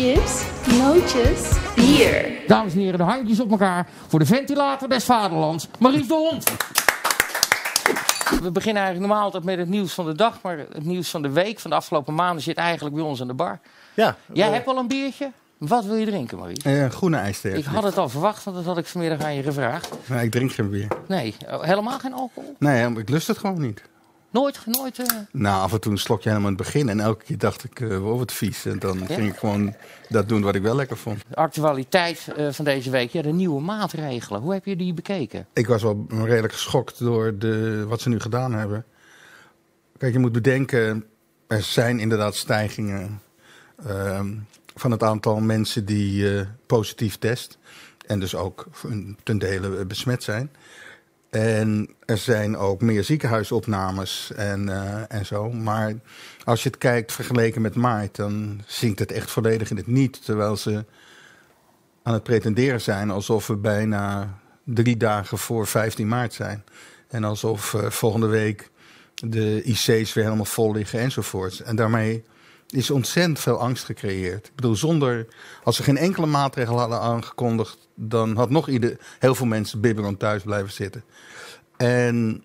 chips, nootjes, bier. Dames en heren, de handjes op elkaar voor de ventilator des vaderlands, Maries de Hond. We beginnen eigenlijk normaal altijd met het nieuws van de dag, maar het nieuws van de week, van de afgelopen maanden, zit eigenlijk bij ons aan de bar. Ja. Jij eh, hebt al een biertje? Wat wil je drinken, Marie? eh, groene ijsthee. Ik had het al verwacht, want dat had ik vanmiddag aan je gevraagd. Nee, ik drink geen bier. Nee, oh, helemaal geen alcohol? Nee, ik lust het gewoon niet. Nooit, nooit. eh, Nou, af en toe een slokje helemaal in het begin. En elke keer dacht ik, eh wow, wat vies. En dan ging ik gewoon dat doen wat ik wel lekker vond. De actualiteit eh, van deze week, ja, de nieuwe maatregelen. Hoe heb je die bekeken? Ik was wel redelijk geschokt door de, wat ze nu gedaan hebben. Kijk, je moet bedenken, er zijn inderdaad stijgingen ehm, van het aantal mensen die positief test. En dus ook ten dele besmet zijn. En er zijn ook meer ziekenhuisopnames en, eh, en zo. Maar als je het kijkt vergeleken met maart, dan zinkt het echt volledig in het niet. Terwijl ze aan het pretenderen zijn alsof we bijna drie dagen voor 15 maart zijn. En alsof eh, volgende week de IC's weer helemaal vol liggen enzovoorts. En daarmee is ontzettend veel angst gecreëerd. Ik bedoel, zonder, als ze geen enkele maatregel hadden aangekondigd, dan had nog ieder, heel veel mensen bibberend thuis blijven zitten. En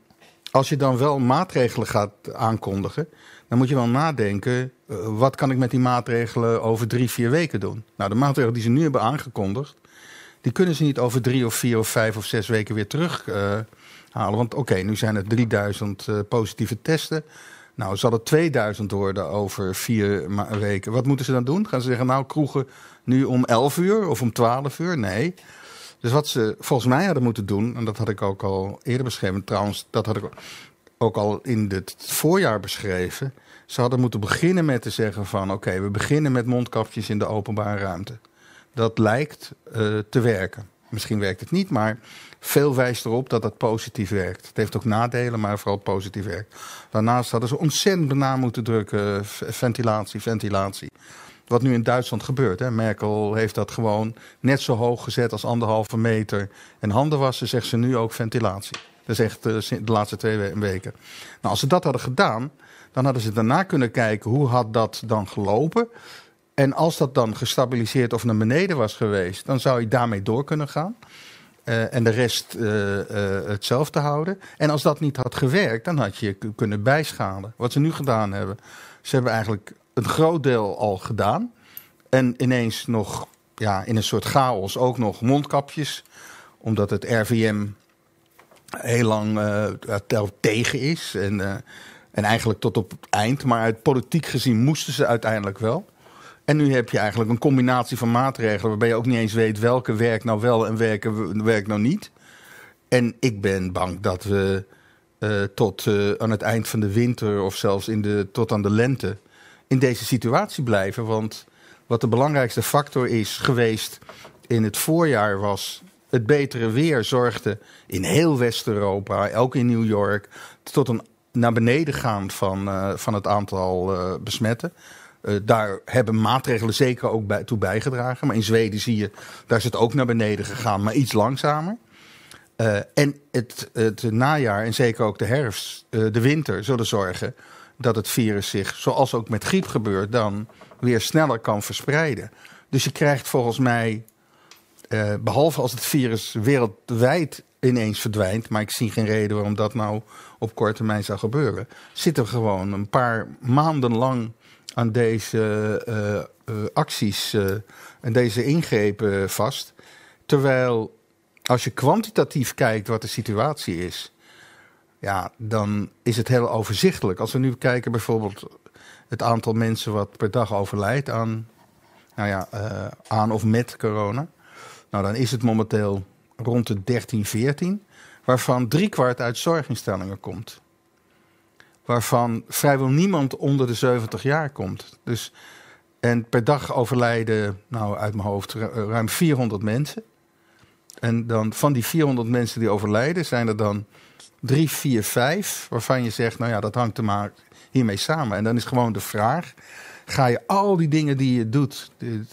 als je dan wel maatregelen gaat aankondigen, dan moet je wel nadenken, eh, wat kan ik met die maatregelen over drie, vier weken doen? Nou, de maatregelen die ze nu hebben aangekondigd, die kunnen ze niet over drie of vier of vijf of zes weken weer terug eh, halen. Want oké, nu zijn het 3000 eh, positieve testen. Nou, zal het 2000 worden over vier weken. Wat moeten ze dan doen? Gaan ze zeggen, nou, kroegen nu om 11 uur of om 12 uur? Nee. Dus wat ze volgens mij hadden moeten doen, en dat had ik ook al eerder beschreven, trouwens, dat had ik ook al in het voorjaar beschreven. Ze hadden moeten beginnen met te zeggen van oké, we beginnen met mondkapjes in de openbare ruimte. Dat lijkt eh, te werken. Misschien werkt het niet, maar veel wijst erop dat dat positief werkt. Het heeft ook nadelen, maar vooral positief werkt. Daarnaast hadden ze ontzettend na moeten drukken, ventilatie, ventilatie. Wat nu in Duitsland gebeurt. Hè. Merkel heeft dat gewoon net zo hoog gezet als anderhalve meter. En handen wassen zegt ze nu ook ventilatie. Dat is echt eh, de laatste twee we- weken. Nou, als ze dat hadden gedaan, dan hadden ze daarna kunnen kijken hoe had dat dan gelopen. En als dat dan gestabiliseerd of naar beneden was geweest, dan zou je daarmee door kunnen gaan. Eh, en de rest eh, eh, hetzelfde houden. En als dat niet had gewerkt, dan had je kunnen bijschalen. Wat ze nu gedaan hebben. Ze hebben eigenlijk een groot deel al gedaan. En ineens nog ja, in een soort chaos ook nog mondkapjes. Omdat het RVM heel lang tegen is. En, en eigenlijk tot op het eind. Maar uit politiek gezien moesten ze uiteindelijk wel. En nu heb je eigenlijk een combinatie van maatregelen waarbij je ook niet eens weet welke werkt nou wel en welke werkt nou niet. En ik ben bang dat we eh, tot eh, aan het eind van de winter of zelfs in de, tot aan de lente in deze situatie blijven. Want wat de belangrijkste factor is geweest in het voorjaar was het betere weer zorgde in heel West-Europa, ook in New York, tot een naar beneden gaan van, eh, van het aantal besmetten. Eh, daar hebben maatregelen zeker ook bij, toe bijgedragen. Maar in Zweden zie je, daar is het ook naar beneden gegaan, maar iets langzamer. Eh, en het, het najaar en zeker ook de herfst, eh, de winter, zullen zorgen dat het virus zich, zoals ook met griep gebeurt, dan weer sneller kan verspreiden. Dus je krijgt volgens mij, eh, behalve als het virus wereldwijd ineens verdwijnt, maar ik zie geen reden waarom dat nou op korte termijn zou gebeuren, zitten we gewoon een paar maanden lang aan deze eh, eh, acties eh, en deze ingrepen vast. Terwijl als je kwantitatief kijkt wat de situatie is, ja, dan is het heel overzichtelijk. Als we nu kijken bijvoorbeeld het aantal mensen wat per dag overlijdt aan, nou ja, aan of met corona. Nou, dan is het momenteel rond de 13, 14, waarvan driekwart uit zorginstellingen komt. Waarvan vrijwel niemand onder de 70 jaar komt. Dus, en per dag overlijden, nou uit mijn hoofd, ru- ruim 400 mensen. En dan van die 400 mensen die overlijden, zijn er dan drie, vier, vijf, waarvan je zegt, nou ja, dat hangt er maar hiermee samen. En dan is gewoon de vraag, ga je al die dingen die je doet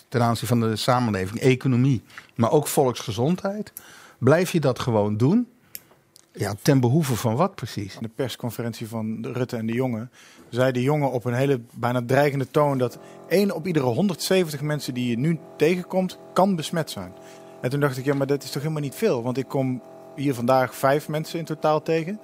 ten aanzien van de samenleving, economie, maar ook volksgezondheid, blijf je dat gewoon doen? Ja, ten behoeve van wat precies? In de persconferentie van Rutte en de Jonge zei de jongen op een hele bijna dreigende toon dat één op iedere 170 mensen die je nu tegenkomt, kan besmet zijn. En toen dacht ik, ja, maar dat is toch helemaal niet veel? Want ik kom hier vandaag vijf mensen in totaal tegen.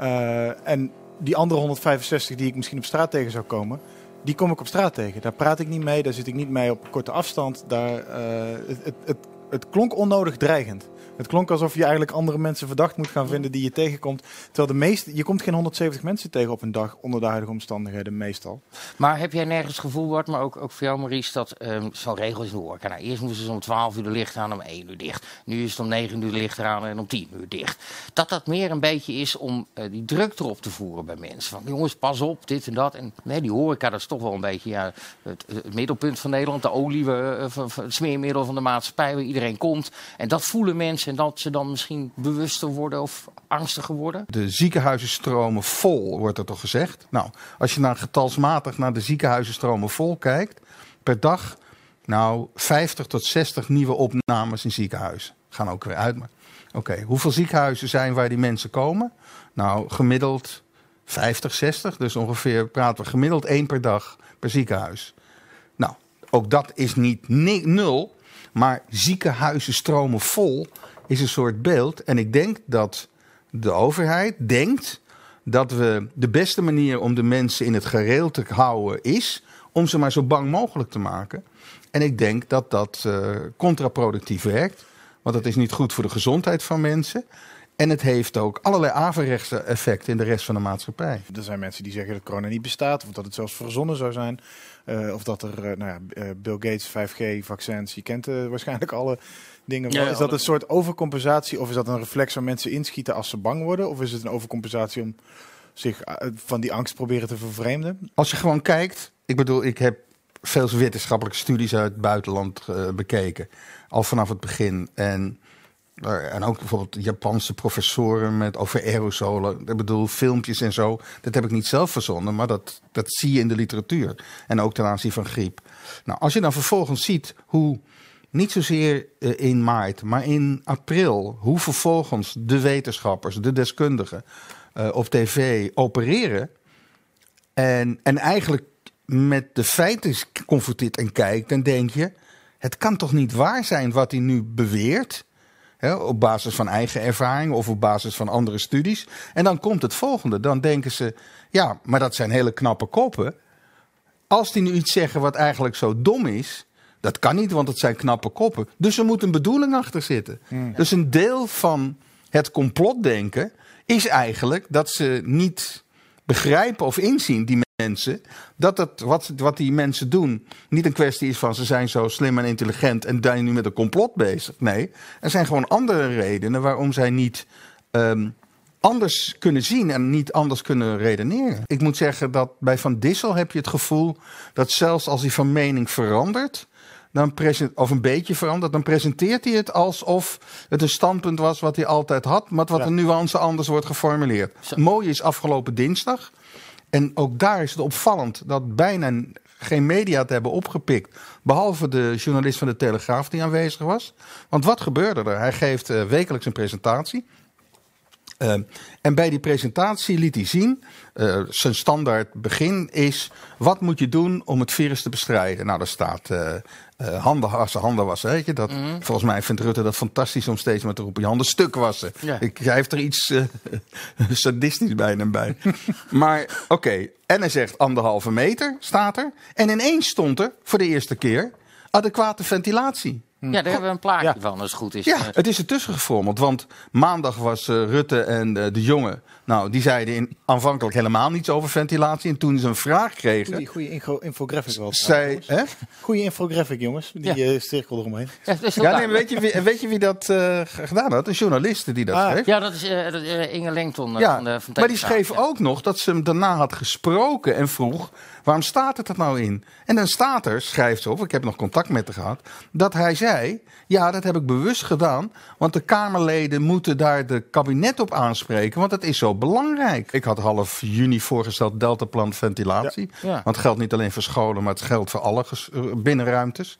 Uh, en die andere 165 die ik misschien op straat tegen zou komen, die kom ik op straat tegen. Daar praat ik niet mee, daar zit ik niet mee op korte afstand. Daar, het, het, het, het klonk onnodig dreigend. Het klonk alsof je eigenlijk andere mensen verdacht moet gaan vinden die je tegenkomt. Terwijl de meeste, je komt geen 170 mensen tegen op een dag onder de huidige omstandigheden meestal. Maar heb jij nergens gevoel, Bart, maar ook, ook voor jou Maurice, dat um, zo'n regel is in. Nou, eerst moesten ze om 12 uur de licht aan, om 1 uur dicht. Nu is het om 9 uur de licht aan en om 10 uur dicht. Dat dat meer een beetje is om uh, die druk erop te voeren bij mensen. Van jongens, pas op, dit en dat. En nee, die horeca, dat is toch wel een beetje ja, het, middelpunt van Nederland. De olie, uh, het smeermiddel van de maatschappij waar iedereen komt. En dat voelen mensen en dat ze dan misschien bewuster worden of angstiger worden? De ziekenhuizen stromen vol, wordt er toch gezegd. Nou, als je naar getalsmatig naar de ziekenhuizen stromen vol kijkt, per dag nou 50 tot 60 nieuwe opnames in ziekenhuizen. Gaan ook weer uit. Maar oké, hoeveel ziekenhuizen zijn waar die mensen komen? Nou, gemiddeld 50, 60. Dus ongeveer praten we gemiddeld één per dag per ziekenhuis. Nou, ook dat is niet nul. Maar ziekenhuizen stromen vol is een soort beeld. En ik denk dat de overheid denkt dat we de beste manier om de mensen in het gereel te houden is om ze maar zo bang mogelijk te maken. En ik denk dat dat uh, contraproductief werkt. Want dat is niet goed voor de gezondheid van mensen. En het heeft ook allerlei averechtse effecten in de rest van de maatschappij. Er zijn mensen die zeggen dat corona niet bestaat, of dat het zelfs verzonnen zou zijn. Uh, of dat er, uh, nou ja, Bill Gates, 5G-vaccins, je kent waarschijnlijk alle dingen. Ja, is dat een soort overcompensatie of is dat een reflex waar mensen inschieten als ze bang worden? Of is het een overcompensatie om zich van die angst proberen te vervreemden? Als je gewoon kijkt, ik bedoel, ik heb veel wetenschappelijke studies uit het buitenland uh, bekeken. Al vanaf het begin. En, en ook bijvoorbeeld Japanse professoren met, over aerosolen. Ik bedoel, filmpjes en zo. Dat heb ik niet zelf verzonnen, maar dat, dat zie je in de literatuur. En ook ten aanzien van griep. Nou, als je dan vervolgens ziet hoe niet zozeer uh, in maart, maar in april, hoe vervolgens de wetenschappers, de deskundigen uh, op tv opereren. En, en eigenlijk met de feiten confronteert en kijkt, dan denk je: het kan toch niet waar zijn wat hij nu beweert? Hè, op basis van eigen ervaring of op basis van andere studies. En dan komt het volgende. Dan denken ze: ja, maar dat zijn hele knappe koppen. Als die nu iets zeggen wat eigenlijk zo dom is, dat kan niet, want het zijn knappe koppen. Dus er moet een bedoeling achter zitten. Hmm. Dus een deel van het complotdenken is eigenlijk dat ze niet begrijpen of inzien, die mensen, dat het, wat, wat die mensen doen niet een kwestie is van ze zijn zo slim en intelligent en zijn nu met een complot bezig. Nee, er zijn gewoon andere redenen waarom zij niet um, anders kunnen zien en niet anders kunnen redeneren. Ik moet zeggen dat bij Van Dissel heb je het gevoel dat zelfs als hij van mening verandert, dan present, of een beetje verandert, dan presenteert hij het alsof het een standpunt was wat hij altijd had, maar wat ja. een nuance anders wordt geformuleerd. Zo. Mooi is afgelopen dinsdag. En ook daar is het opvallend dat bijna geen media het hebben opgepikt. Behalve de journalist van de Telegraaf die aanwezig was. Want wat gebeurde er? Hij geeft uh, wekelijks een presentatie. Uh, en bij die presentatie liet hij zien, uh, zijn standaard begin is, wat moet je doen om het virus te bestrijden? Nou, daar staat uh, uh, handen wassen, handen wassen. Weet je? Dat, mm. Volgens mij vindt Rutte dat fantastisch om steeds maar te roepen, je handen stuk wassen. Ja. Ik, hij heeft er iets sadistisch bij en bij. maar oké, okay. en hij zegt anderhalve meter, staat er. En ineens stond er, voor de eerste keer, adequate ventilatie. Ja, daar hebben we een plaatje ja. van, als het goed is. Ja, het is ertussen gevormd. Want maandag was uh, Rutte en uh, de jongen. Nou, die zeiden in, aanvankelijk helemaal niets over ventilatie. En toen ze een vraag kregen. Die goede info, infographic wel. Zij, hè? Goede infographic, jongens. Die ja. uh, cirkel eromheen. Ja, ja nee, weet, je wie, weet je wie dat gedaan had? Een journalist die dat ah. schreef. Ja, dat is Inge Lengton ja, van de van Maar die schreef ook nog dat ze hem daarna had gesproken en vroeg. Waarom staat het er nou in? En dan staat er, schrijft ze op, ik heb nog contact met haar gehad, dat hij zei: Ja, dat heb ik bewust gedaan, want de Kamerleden moeten daar de kabinet op aanspreken, want dat is zo belangrijk. Ik had half juni voorgesteld deltaplan ventilatie. Ja. Ja. Want het geldt niet alleen voor scholen, maar het geldt voor alle binnenruimtes.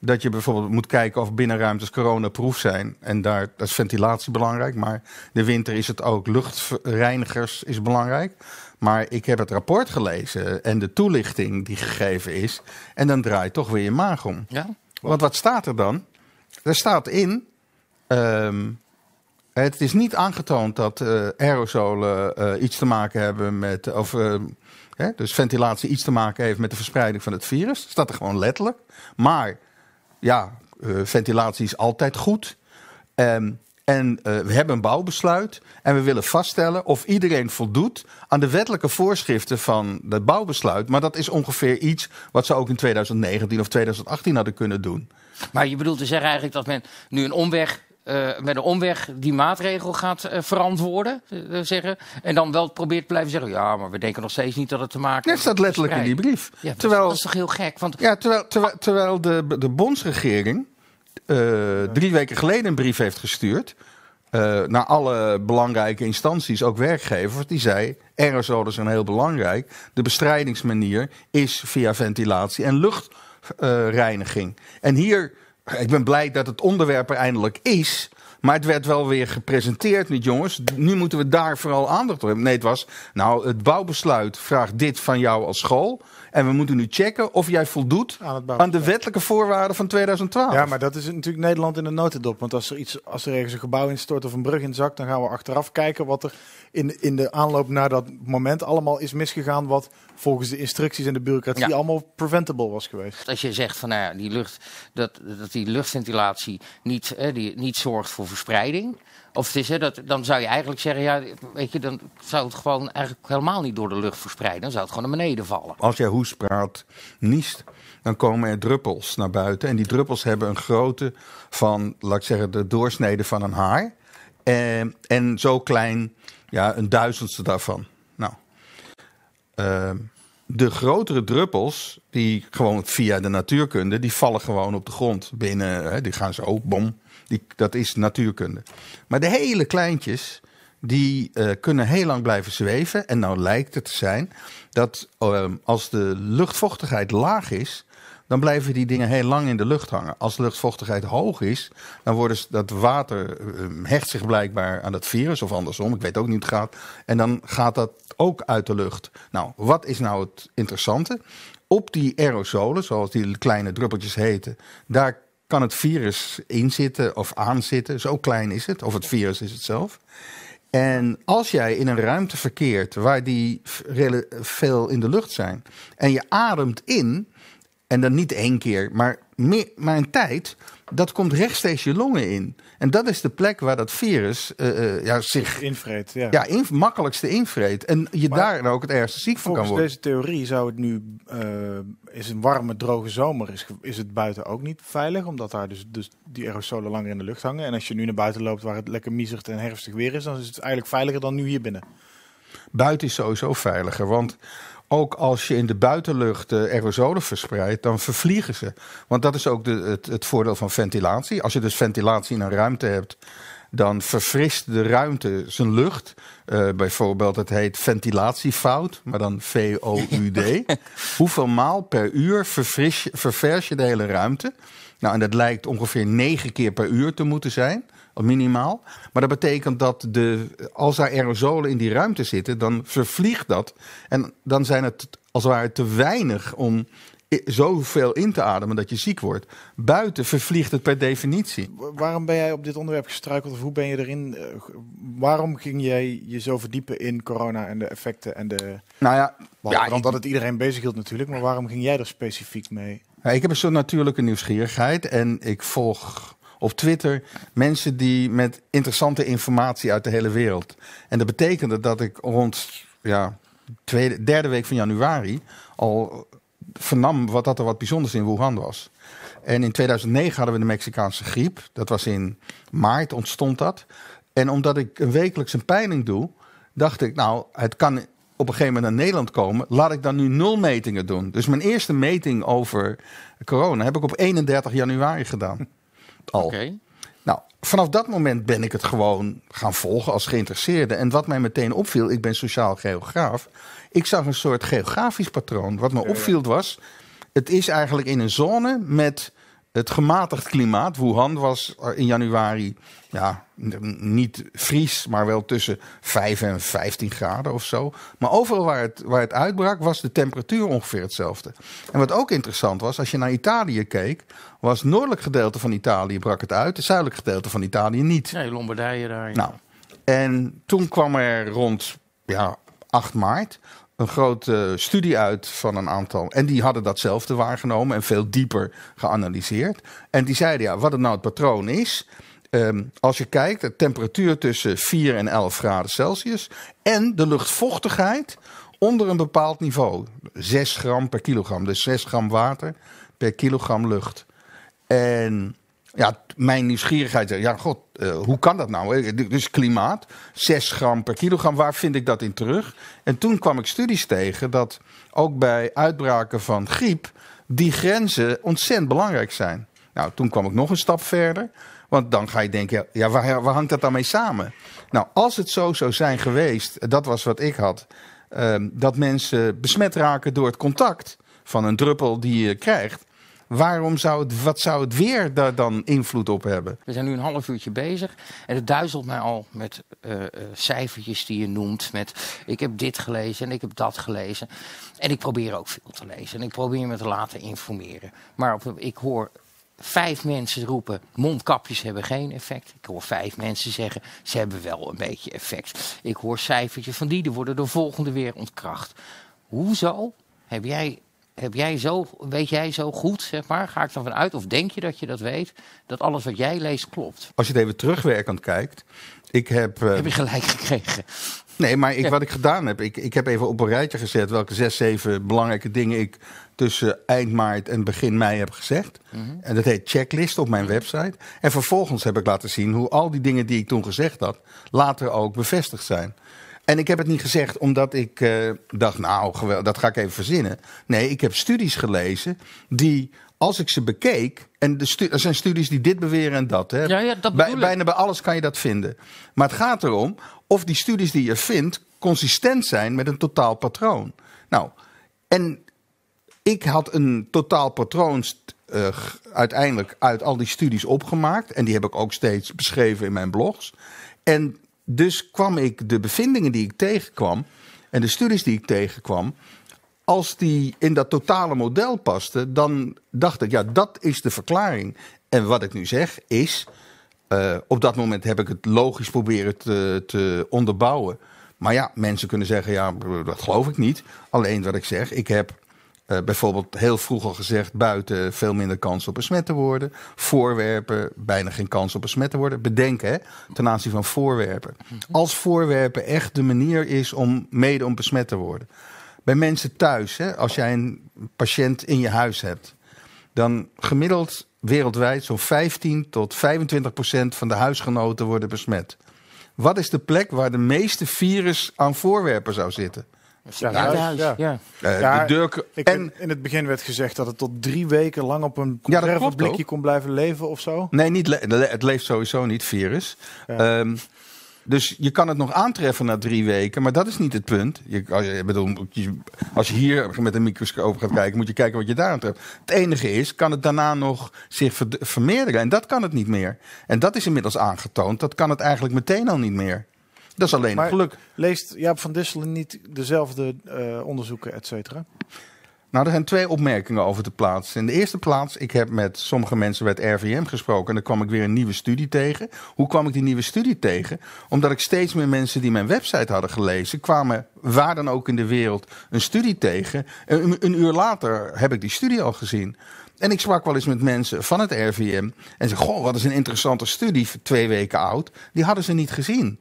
dat je bijvoorbeeld moet kijken of binnenruimtes coronaproof zijn. En daar dat is ventilatie belangrijk. Maar de winter is het ook. Luchtreinigers is belangrijk. Maar ik heb het rapport gelezen en de toelichting die gegeven is. En dan draait toch weer je maag om. Ja? Want wat staat er dan? Er staat in. ehm, het is niet aangetoond dat eh, aerosolen eh, iets te maken hebben met. Of, eh, hè, dus ventilatie iets te maken heeft met de verspreiding van het virus. Dat staat er gewoon letterlijk. Maar ja, ventilatie is altijd goed. Ehm, en eh, we hebben een bouwbesluit. En we willen vaststellen of iedereen voldoet aan de wettelijke voorschriften van het bouwbesluit. Maar dat is ongeveer iets wat ze ook in 2019 of 2018 hadden kunnen doen. Maar je bedoelt te zeggen eigenlijk dat men nu een omweg, eh, met een omweg die maatregel gaat eh, verantwoorden, zeggen. En dan wel probeert te blijven zeggen, ja, maar we denken nog steeds niet dat het te maken Dat staat letterlijk in die brief. Ja, dat, terwijl, dat is toch heel gek? Want ja, terwijl, terwijl, terwijl de, de bondsregering eh, drie weken geleden een brief heeft gestuurd. eh, naar alle belangrijke instanties, ook werkgevers. Die zei: aerosolen zijn heel belangrijk. De bestrijdingsmanier is via ventilatie en luchtreiniging. en hier, ik ben blij dat het onderwerp er eindelijk is. Maar het werd wel weer gepresenteerd, niet jongens. Nu moeten we daar vooral aandacht voor hebben. Nee, het was, nou, het bouwbesluit vraagt dit van jou als school. En we moeten nu checken of jij voldoet Aan de wettelijke voorwaarden van 2012. Ja, maar dat is natuurlijk Nederland in de notendop. Want als er, iets, als er ergens een gebouw instort of een brug inzakt, dan gaan we achteraf kijken wat er in, in de aanloop naar dat moment allemaal is misgegaan. Wat volgens de instructies en de bureaucratie Ja. allemaal preventable was geweest. als je zegt van nou ja, die lucht, dat, dat die luchtventilatie niet, hè, die, niet zorgt voor verspreiding. Of het is, hè, dat, dan zou je eigenlijk zeggen, ja, weet je, dan zou het gewoon eigenlijk helemaal niet door de lucht verspreiden. Dan zou het gewoon naar beneden vallen. Als jij hoest, praat, niest, dan komen er druppels naar buiten. En die druppels hebben een grootte van, laat ik zeggen, de doorsnede van een haar. En, zo klein, ja, een duizendste daarvan. Nou, ehm, de grotere druppels, die gewoon via de natuurkunde, die vallen gewoon op de grond binnen. Hè, die gaan zo, bom. Dat is natuurkunde. Maar de hele kleintjes, die eh, kunnen heel lang blijven zweven. En nou lijkt het te zijn dat ehm, als de luchtvochtigheid laag is, dan blijven die dingen heel lang in de lucht hangen. Als de luchtvochtigheid hoog is, dan wordt dat water ehm, hecht zich blijkbaar aan het virus of andersom. Ik weet ook niet hoe het gaat. En dan gaat dat ook uit de lucht. Nou, wat is nou het interessante? Op die aerosolen, zoals die kleine druppeltjes heten, daar kan het virus in zitten of aan zitten. Zo klein is het, of het virus is het zelf. En als jij in een ruimte verkeert waar die veel in de lucht zijn en je ademt in, en dan niet één keer, maar, meer, maar een tijd, dat komt rechtstreeks je longen in. En dat is de plek waar dat virus eh, eh, ja, zich ja. ja, in, makkelijkste invreet. En je Maar daar ook het ergste ziek van kan Volgens worden. deze theorie zou het nu, eh, is een warme, droge zomer, is, is het buiten ook niet veilig. Omdat daar dus, dus die aerosolen langer in de lucht hangen. En als je nu naar buiten loopt waar het lekker miezert en herfstig weer is, dan is het eigenlijk veiliger dan nu hier binnen. Buiten is sowieso veiliger, want ook als je in de buitenlucht aerosolen verspreidt, dan vervliegen ze. Want dat is ook de, het, het voordeel van ventilatie. Als je dus ventilatie in een ruimte hebt, dan verfrist de ruimte zijn lucht. Eh, bijvoorbeeld, het heet ventilatiefout, maar dan V-O-U-D. Hoeveel maal per uur verfris ververs je de hele ruimte? Nou, en dat lijkt ongeveer negen keer per uur te moeten zijn, minimaal. Maar dat betekent dat de, als er aerosolen in die ruimte zitten, dan vervliegt dat. En dan zijn het als het ware te weinig om zoveel in te ademen dat je ziek wordt. Buiten vervliegt het per definitie. Wa- Waarom ben jij op dit onderwerp gestruikeld of hoe ben je erin? eh, waarom ging jij je zo verdiepen in corona en de effecten en de... Nou ja, ja, dan ik- dat het iedereen bezig hield natuurlijk, maar waarom ging jij er specifiek mee? Ja, ik heb een soort natuurlijke nieuwsgierigheid en ik volg op Twitter mensen die met interessante informatie uit de hele wereld. En dat betekende dat ik rond ja, tweede, derde week van januari al vernam wat dat er wat bijzonders in Wuhan was. En in 2009 hadden we de Mexicaanse griep. Dat was in maart ontstond dat. En omdat ik wekelijks een peiling doe, dacht ik, nou, het kan op een gegeven moment naar Nederland komen. Laat ik dan nu nul metingen doen. Dus mijn eerste meting over corona heb ik op 31 januari gedaan. Al. Nou, vanaf dat moment ben ik het gewoon gaan volgen als geïnteresseerde. En wat mij meteen opviel, ik ben sociaal geograaf. Ik zag een soort geografisch patroon. Wat me opviel was, het is eigenlijk in een zone met het gematigd klimaat. Wuhan was in januari ja, niet vries, maar wel tussen 5 en 15 graden of zo. Maar overal waar het, waar het uitbrak, was de temperatuur ongeveer hetzelfde. En wat ook interessant was, als je naar Italië keek, was het noordelijk gedeelte van Italië brak het uit, het zuidelijk gedeelte van Italië niet. Nee, Lombardije daar. ja. Nou, en toen kwam er rond ja, 8 maart een grote studie uit van een aantal. En die hadden datzelfde waargenomen en veel dieper geanalyseerd. En die zeiden, ja, wat het nou het patroon is. ehm, als je kijkt, de temperatuur tussen 4 en 11 graden Celsius. En de luchtvochtigheid onder een bepaald niveau. 6 gram per kilogram. Dus 6 gram water per kilogram lucht. En ja, mijn nieuwsgierigheid zei, ja god, eh, hoe kan dat nou? Eh, Dus klimaat, 6 gram per kilogram, waar vind ik dat in terug? En toen kwam ik studies tegen dat ook bij uitbraken van griep die grenzen ontzettend belangrijk zijn. Nou, toen kwam ik nog een stap verder, want dan ga je denken, ja, waar, waar hangt dat dan mee samen? Nou, als het zo zou zijn geweest, dat was wat ik had, ehm, dat mensen besmet raken door het contact van een druppel die je krijgt. Waarom zou het, wat zou het weer daar dan invloed op hebben? We zijn nu een half uurtje bezig en het duizelt mij al met eh, eh, cijfertjes die je noemt. Met ik heb dit gelezen en ik heb dat gelezen. En ik probeer ook veel te lezen en ik probeer me te laten informeren. Maar op, ik hoor vijf mensen roepen mondkapjes hebben geen effect. Ik hoor vijf mensen zeggen ze hebben wel een beetje effect. Ik hoor cijfertjes van die, die worden de volgende weer ontkracht. Hoezo heb jij heb jij zo, weet jij zo goed, zeg maar, ga ik dan vanuit, of denk je dat je dat weet, dat alles wat jij leest klopt? Als je het even terugwerkend kijkt. Ik heb. eh, Heb je gelijk gekregen? Nee, maar ik, wat ik gedaan heb, ik, ik heb even op een rijtje gezet welke zes, zeven belangrijke dingen ik tussen eind maart en begin mei heb gezegd. En dat heet checklist op mijn website. En vervolgens heb ik laten zien hoe al die dingen die ik toen gezegd had, later ook bevestigd zijn. En ik heb het niet gezegd omdat ik eh, dacht, nou, gewel- dat ga ik even verzinnen. Nee, ik heb studies gelezen die, als ik ze bekeek, en de er zijn studies die dit beweren en dat. Hè. Ja, ja, dat Bij- bijna bij alles kan je dat vinden. Maar het gaat erom of die studies die je vindt consistent zijn met een totaal patroon. Nou, en ik had een totaal patroon eh, uiteindelijk uit al die studies opgemaakt. En die heb ik ook steeds beschreven in mijn blogs. En dus kwam ik de bevindingen die ik tegenkwam en de studies die ik tegenkwam. Als die in dat totale model pasten, dan dacht ik, ja, dat is de verklaring. En wat ik nu zeg is, eh, op dat moment heb ik het logisch proberen te, te onderbouwen. Maar ja, mensen kunnen zeggen, ja, dat geloof ik niet. Alleen wat ik zeg, ik heb eh, bijvoorbeeld heel vroeg al gezegd... buiten veel minder kans op besmet te worden. Voorwerpen, bijna geen kans op besmet te worden. Bedenken, hè, ten aanzien van voorwerpen. Als voorwerpen echt de manier is om mede om besmet te worden. Bij mensen thuis, hè, als jij een patiënt in je huis hebt... dan gemiddeld wereldwijd zo'n 15 tot 25 procent van de huisgenoten worden besmet. Wat is de plek waar de meeste virus aan voorwerpen zou zitten? Ja, Ja, thuis, thuis, ja. ja. Eh, Ja, de deur, Ik en in het begin werd gezegd dat het tot drie weken lang op een conserveblikje ook. kon blijven leven of zo. Nee, niet le- le- het leeft sowieso niet, virus. Ja. Ehm, dus je kan het nog aantreffen na drie weken, maar dat is niet het punt. Je, als, je, ik bedoel, je- als je hier met een microscoop gaat kijken, moet je kijken wat je daar aantreft. Het enige is, kan het daarna nog zich vermeerderen? En dat kan het niet meer. En dat is inmiddels aangetoond. Dat kan het eigenlijk meteen al niet meer. Dat is alleen Maar- een geluk. Leest Jaap van Disselen niet dezelfde eh, onderzoeken, et cetera? Nou, er zijn twee opmerkingen over te plaatsen. In de eerste plaats, ik heb met sommige mensen bij het RVM gesproken en dan kwam ik weer een nieuwe studie tegen. Hoe kwam ik die nieuwe studie tegen? Omdat ik steeds meer mensen die mijn website hadden gelezen, kwamen waar dan ook in de wereld een studie tegen. En een, een uur later heb ik die studie al gezien. En ik sprak wel eens met mensen van het RVM en ze, goh, wat is een interessante studie, twee weken oud. Die hadden ze niet gezien.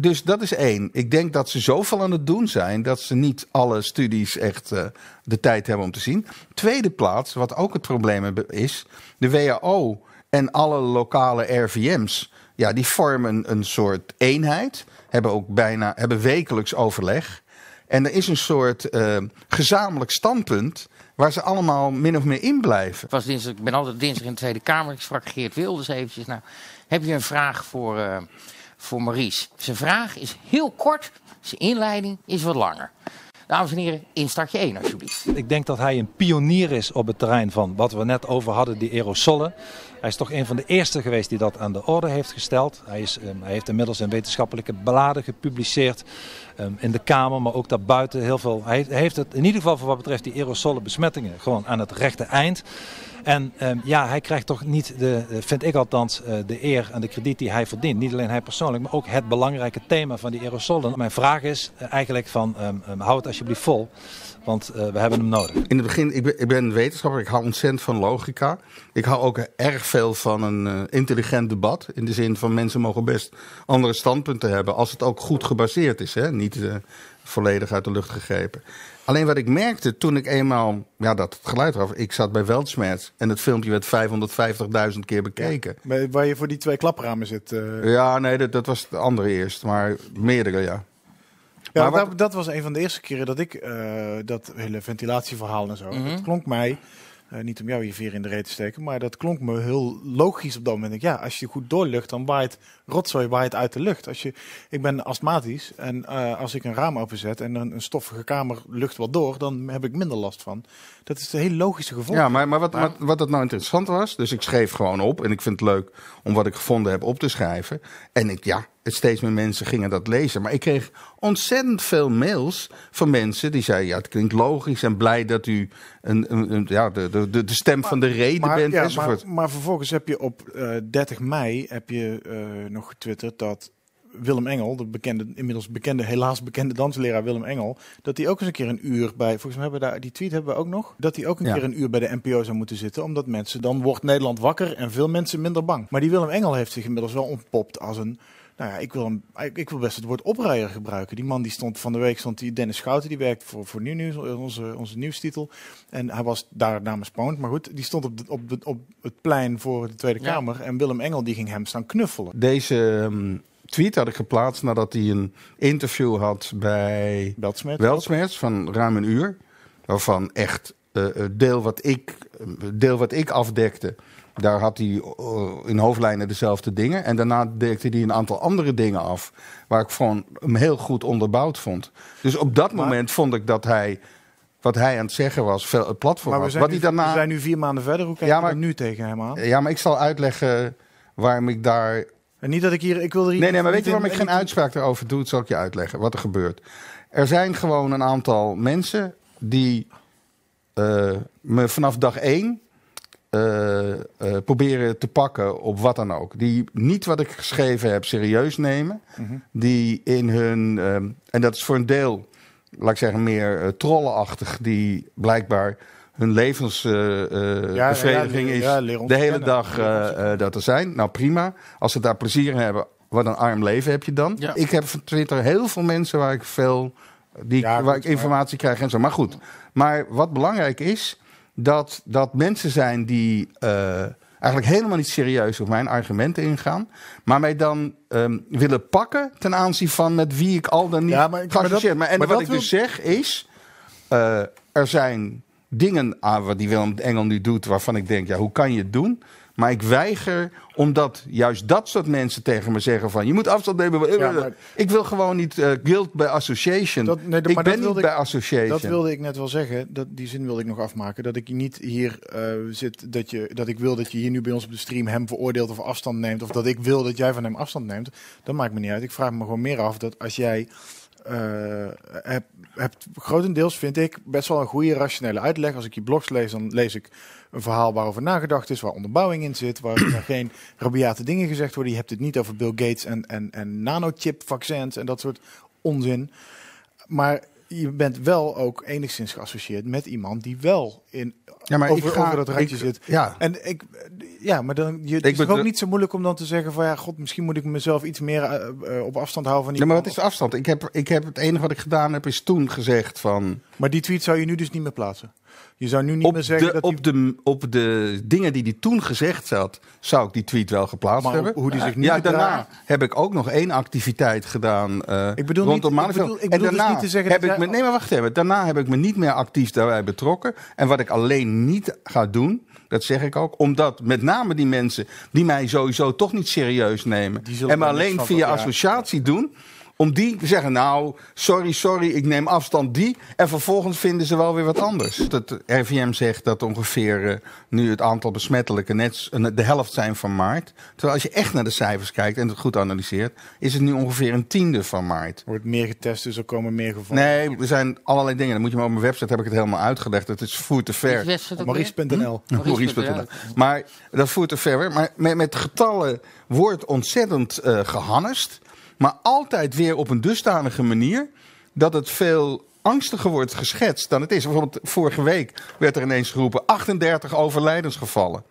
Dus dat is één. Ik denk dat ze zoveel aan het doen zijn dat ze niet alle studies echt eh, de tijd hebben om te zien. Tweede plaats, wat ook het probleem is, de WHO en alle lokale RVM's, ja, die vormen een soort eenheid, hebben ook bijna, hebben wekelijks overleg. En er is een soort eh, gezamenlijk standpunt waar ze allemaal min of meer in blijven. Ik ben altijd dinsdag in de Tweede Kamer. Ik sprak Geert Wilders eventjes. Nou, heb je een vraag voor, eh, voor Maurice? Zijn vraag is heel kort. Zijn inleiding is wat langer. Dames en heren, instartje 1 alsjeblieft. Ik denk dat hij een pionier is op het terrein van wat we net over hadden, die aerosolen. Hij is toch een van de eerste geweest die dat aan de orde heeft gesteld. Hij, is, um, hij heeft inmiddels in wetenschappelijke bladen gepubliceerd. Um, in de Kamer, maar ook daarbuiten heel veel. Hij heeft het in ieder geval voor wat betreft die aerosolen besmettingen gewoon aan het rechte eind. En um, ja, hij krijgt toch niet, de, vind ik althans, uh, de eer en de krediet die hij verdient. Niet alleen hij persoonlijk, maar ook het belangrijke thema van die aerosolen. Mijn vraag is uh, eigenlijk van, um, um, hou het alsjeblieft vol, want we hebben hem nodig. In het begin, ik ben, ik ben wetenschapper, ik hou ontzettend van logica. Ik hou ook erg veel van een intelligent debat. In de zin van mensen mogen best andere standpunten hebben, als het ook goed gebaseerd is. Hè? Niet volledig uit de lucht gegrepen. Alleen wat ik merkte toen ik eenmaal, ja, dat het geluid eraf. Ik zat bij Weltschmerz en het filmpje werd 550.000 keer bekeken. Ja, waar je voor die twee klapramen zit. Uh... Ja, nee, dat, dat was de andere eerst, maar meerdere, ja. Ja, maar wat... dat, dat, was een van de eerste keren dat ik uh, dat hele ventilatieverhaal en zo. Mm -hmm. Dat klonk mij. Uh, niet om jou je vier in de reet te steken, maar dat klonk me heel logisch op dat moment. Ja, als je goed doorlucht, dan waait rotzooi waait uit de lucht. Als je, ik ben astmatisch en uh, als ik een raam openzet en een, een stoffige kamer lucht wat door, dan heb ik minder last van. Dat is een heel logische gevolg. Ja, maar, maar, wat, maar... Wat, wat het nou interessant was, dus ik schreef gewoon op en ik vind het leuk om wat ik gevonden heb op te schrijven. En ik, ja, steeds meer mensen gingen dat lezen. Maar ik kreeg ontzettend veel mails van mensen die zeiden: Ja, het klinkt logisch en blij dat u een, een, een ja, de, de, de stem maar, van de reden maar, bent. Ja, enzovoort. Maar, maar, vervolgens heb je op uh, 30 mei heb je, uh, nog getwitterd dat. Willem Engel, de bekende, inmiddels bekende, helaas bekende dansleraar Willem Engel, dat hij ook eens een keer een uur bij, volgens mij hebben we daar, die tweet hebben we ook nog, dat hij ook een ja. keer een uur bij de NPO zou moeten zitten, omdat mensen, dan wordt Nederland wakker en veel mensen minder bang. Maar die Willem Engel heeft zich inmiddels wel ontpopt als een, nou ja, ik wil, hem, ik wil best het woord oprijder gebruiken. Die man die stond van de week, stond die Dennis Schouten, die werkt voor, voor Nieuw Nieuws, onze, onze nieuwstitel. En hij was daar namens Poont, maar goed, die stond op, de, op, de, op het plein voor de Tweede ja. Kamer. En Willem Engel die ging hem staan knuffelen. Deze um, tweet had ik geplaatst nadat hij een interview had bij Weltsmerts van ruim een uur. Waarvan echt uh, deel, wat ik, deel wat ik afdekte. Daar had hij uh, in hoofdlijnen dezelfde dingen. En daarna dekte hij een aantal andere dingen af. Waar ik gewoon hem heel goed onderbouwd vond. Dus op dat maar, moment vond ik dat hij. Wat hij aan het zeggen was, veel het platform maar we zijn, was. nu, Wat hij daarna... we zijn nu vier maanden verder. Hoe kijk ja, maar, nu tegen hem aan? Ja, maar ik zal uitleggen waarom ik daar. En niet dat ik hier. Ik wil er hier nee, nee, maar weet je waarom ik geen uitspraak erover doe? Dat zal ik je uitleggen wat er gebeurt. Er zijn gewoon een aantal mensen die uh, me vanaf dag één uh, uh, proberen te pakken op wat dan ook. Die niet wat ik geschreven heb serieus nemen. Mhm. Mm -hmm. Die in hun, um, en dat is voor een deel, laat ik zeggen, meer uh, trollenachtig, die blijkbaar hun levensbevrediging is ja, de hele dag dat er zijn. Nou prima, als ze daar plezier in hebben, wat een arm leven heb je dan. Ja. Ik heb van Twitter heel veel mensen waar ik veel, die, waar ik informatie krijg en zo. Maar goed, maar wat belangrijk is dat, dat mensen zijn die uh, eigenlijk helemaal niet serieus op mijn argumenten ingaan, maar mij dan um, willen pakken ten aanzien van met wie ik al dan niet Ja, maar- dat- maar, En maar wat ik dus zeg is, uh, er zijn dingen aan wat die Willem Engel nu doet waarvan ik denk, ja, hoe kan je het doen? Maar ik weiger, omdat juist dat soort mensen tegen me zeggen van... je moet afstand nemen. Ja, maar- Ik wil gewoon niet uh, guilt by association. Dat- nee, dat- ik ben niet bij association. Dat wilde ik net wel zeggen. Dat, die zin wilde ik nog afmaken. Dat ik niet hier uh, zit. Dat, je, dat ik wil dat je hier nu bij ons op de stream hem veroordeelt of afstand neemt. Of dat ik wil dat jij van hem afstand neemt. Dat maakt me niet uit. Ik vraag me gewoon meer af dat als jij. Uh, hebt grotendeels, vind ik, best wel een goede rationele uitleg. Als ik je blogs lees, dan lees ik een verhaal waarover nagedacht is, waar onderbouwing in zit, waar geen rabiate dingen gezegd worden. Je hebt het niet over Bill Gates en, en, en nanochip-vaccins en dat soort onzin. Maar je bent wel ook enigszins geassocieerd met iemand die wel in, Ja, maar over, ik ga- over dat randje ik- zit. Ja. En ik, ja, maar dan, je, het Ik is ook niet zo moeilijk om dan te zeggen van ja, god, misschien moet ik mezelf iets meer eh, eh, op afstand houden van die. Ja, maar wat is de afstand? Ik heb, ik heb het enige wat ik gedaan heb, is toen gezegd van. Maar die tweet zou je nu dus niet meer plaatsen. Je zou nu niet meer Op zeggen de, dat op, de, op de dingen die hij toen gezegd had, zou ik die tweet wel geplaatst Maar hebben. hoe die zich nu ja, daarna heb ik ook nog één activiteit gedaan. eh Ik bedoel rondom niet- ik bedoel- ik en bedoel dus daarna niet te zeggen heb dat ik me, nee, maar wacht even. Daarna heb ik me niet meer actief daarbij betrokken. En wat ik alleen niet ga doen, dat zeg ik ook, omdat met name die mensen die mij sowieso toch niet serieus nemen en me alleen via associatie doen om die te zeggen, nou, sorry, sorry, ik neem afstand die. En vervolgens vinden ze wel weer wat anders. Het RVM zegt dat ongeveer eh, nu het aantal besmettelijke net een- de helft zijn van maart. Terwijl als je echt naar de cijfers kijkt en het goed analyseert, is het nu ongeveer een tiende van maart. Er wordt meer getest, dus er komen meer gevallen. Nee, er zijn allerlei dingen. Dan moet je maar op mijn website heb ik het helemaal uitgelegd. Het is voer te ver. Maurice.nl. Maurice.nl. Maar dat voert te ver. Maar met, met getallen wordt ontzettend eh gehannest. Maar altijd weer op een dusdanige manier dat het veel angstiger wordt geschetst dan het is. Bijvoorbeeld vorige week werd er ineens geroepen 38 overlijdensgevallen.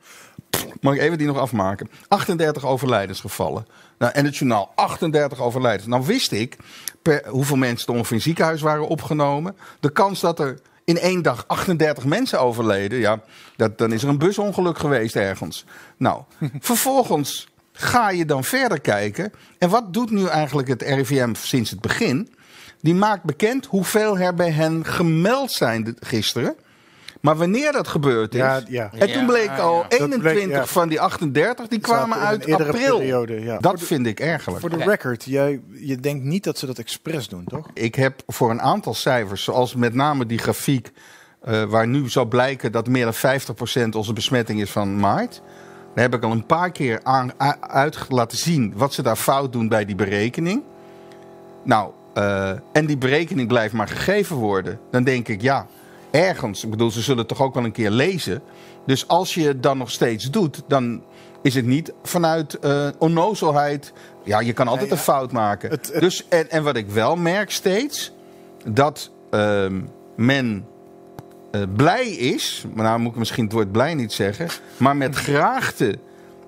Mag ik even die nog afmaken? 38 overlijdensgevallen. Nou, en het journaal 38 overlijdens. Nou wist ik per, hoeveel mensen er ongeveer in het ziekenhuis waren opgenomen. De kans dat er in één dag 38 mensen overleden, ja, dat, dan is er een busongeluk geweest ergens. Nou, vervolgens ga je dan verder kijken. En wat doet nu eigenlijk het RIVM sinds het begin? Die maakt bekend hoeveel er bij hen gemeld zijn gisteren. Maar wanneer dat gebeurd is. Ja, ja. En toen bleek al ja. Dat 21 bleek, ja. van die 38, die kwamen uit april. periode, ja. Dat vind ik ergerlijk. Voor de record, jij, je denkt niet dat ze dat expres doen, toch? Ik heb voor een aantal cijfers, zoals met name die grafiek, eh, waar nu zou blijken dat meer dan 50% onze besmetting is van maart. Daar heb ik al een paar keer aan, uit laten zien wat ze daar fout doen bij die berekening. Nou, eh, en die berekening blijft maar gegeven worden. Dan denk ik, ja, ergens. Ik bedoel, ze zullen het toch ook wel een keer lezen. Dus als je het dan nog steeds doet, dan is het niet vanuit eh onnozelheid. Ja, je kan altijd een fout maken. Het- het- Dus, en, en wat ik wel merk steeds, dat ehm, men blij is, maar nou moet ik misschien het woord blij niet zeggen, maar met graagte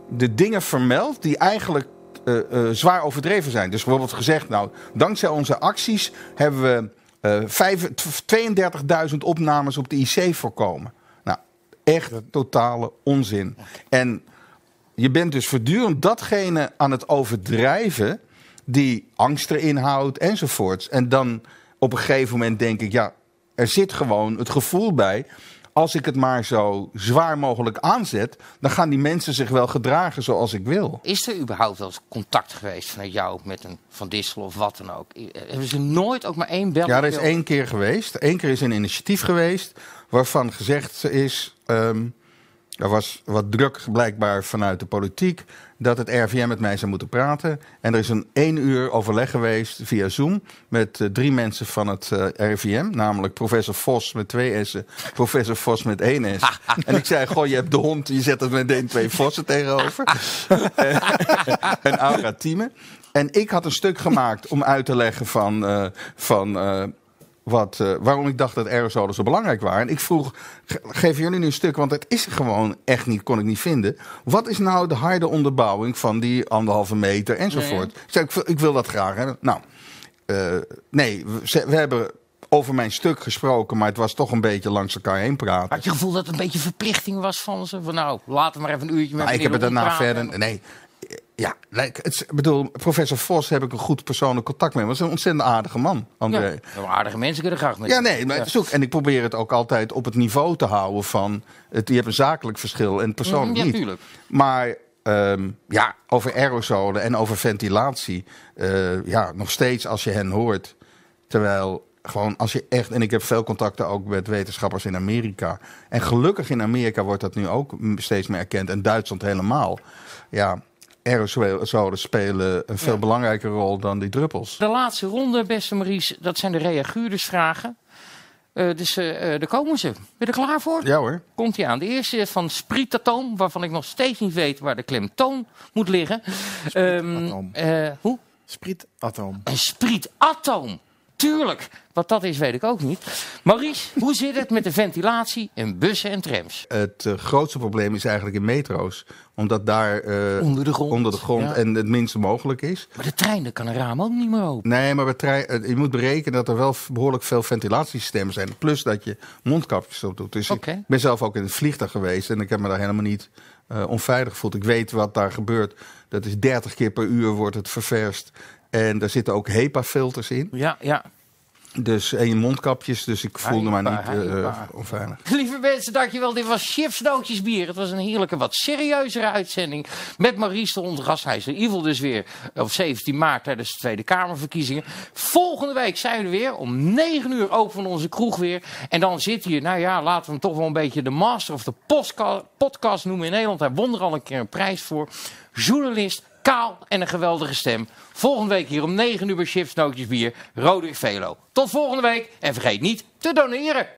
de dingen vermeldt die eigenlijk eh, eh, zwaar overdreven zijn. Dus bijvoorbeeld gezegd, nou, dankzij onze acties hebben we eh, vijf- 32.000 opnames op de IC voorkomen. Nou, echt totale onzin. En je bent dus voortdurend datgene aan het overdrijven die angst erin houdt enzovoorts. En dan op een gegeven moment denk ik, ja, er zit gewoon het gevoel bij. Als ik het maar zo zwaar mogelijk aanzet, dan gaan die mensen zich wel gedragen zoals ik wil. Is er überhaupt wel eens contact geweest vanuit jou met een Van Dissel of wat dan ook? Hebben ze nooit ook maar één bel? Ja, er is één keer geweest. Eén keer is een initiatief geweest waarvan gezegd is. ehm, er was wat druk blijkbaar vanuit de politiek dat het RVM met mij zou moeten praten. En er is een één uur overleg geweest via Zoom met eh, drie mensen van het eh, RIVM. Namelijk professor Vos met twee S'en, professor Vos met één S. en ik zei, goh, je hebt de hond, je zet er meteen twee Vossen tegenover. en Aura Thieme. En ik had een stuk gemaakt om uit te leggen van, eh, van wat, eh, waarom ik dacht dat aerosolen zo belangrijk waren. En ik vroeg, ge- geef jullie nu een stuk, want het is gewoon echt niet, kon ik niet vinden. Wat is nou de harde onderbouwing van die anderhalve meter enzovoort? Ik zei, ik, wil- ik wil dat graag hebben. Nou, eh, nee, we, hebben over mijn stuk gesproken, maar het was toch een beetje langs elkaar heen praten. Had je het gevoel dat het een beetje verplichting was van ze? Van nou, laten we maar even een uurtje met Maar ik heb het daarna verder. Nee. Ja, like, het, is- ik bedoel, professor Vos heb ik een goed persoonlijk contact mee. Dat is een ontzettend aardige man, André. Ja, aardige mensen kunnen graag met Ja, nee, maar ook, en ik probeer het ook altijd op het niveau te houden van... Het, je hebt een zakelijk verschil en persoonlijk Ja, niet. tuurlijk. Maar ehm, ja, over aerosolen en over ventilatie... eh, ja, nog steeds als je hen hoort. Terwijl gewoon als je echt... En ik heb veel contacten ook met wetenschappers in Amerika. En gelukkig in Amerika wordt dat nu ook steeds meer erkend. En Duitsland helemaal. Ja, aerosolen spelen een veel belangrijkere rol dan die druppels. De laatste ronde, beste Maries, dat zijn de reaguurdersvragen. Eh dus eh, eh, daar komen ze. Ben je er klaar voor? Ja hoor. Komt hij aan. De eerste is van sprietatoom, waarvan ik nog steeds niet weet waar de klemtoon moet liggen. Ehm, Sprietatoom. eh, hoe? Sprietatoom. Een sprietatoom. Tuurlijk. Wat dat is, weet ik ook niet. Maurice, hoe zit het met de ventilatie in bussen en trams? Het eh, grootste probleem is eigenlijk in metro's. Omdat daar eh, Onder de grond. onder de grond Ja. en het minste mogelijk is. Maar de trein, daar kan een raam ook niet meer open. Nee, maar bij trei- eh, je moet berekenen dat er wel behoorlijk veel ventilatiesystemen zijn. Plus dat je mondkapjes op doet. Dus ik ben zelf ook in het vliegtuig geweest. En ik heb me daar helemaal niet onveilig gevoeld. Ik weet wat daar gebeurt. Dat is 30 keer per uur wordt het ververst. En daar zitten ook HEPA-filters in. Ja, ja. Dus en je mondkapjes, dus ik voelde mij niet eh, haipa. onveilig. Lieve mensen, dankjewel. Dit was Chips Nootjes Bier. Het was een heerlijke, wat serieuzere uitzending. Met Maurice de Ontras. Hij is in ieder geval dus weer op 17 maart tijdens de Tweede Kamerverkiezingen. Volgende week zijn we er weer. Om 9 uur open onze kroeg weer. En dan zit hier, nou ja, laten we hem toch wel een beetje de master of de podcast noemen in Nederland. Hij won er al een keer een prijs voor. Journalist, kaal en een geweldige stem. Volgende week hier om 9 uur bij Chips Nootjes Bier. Roderick Velo. Tot volgende week. En vergeet niet te doneren.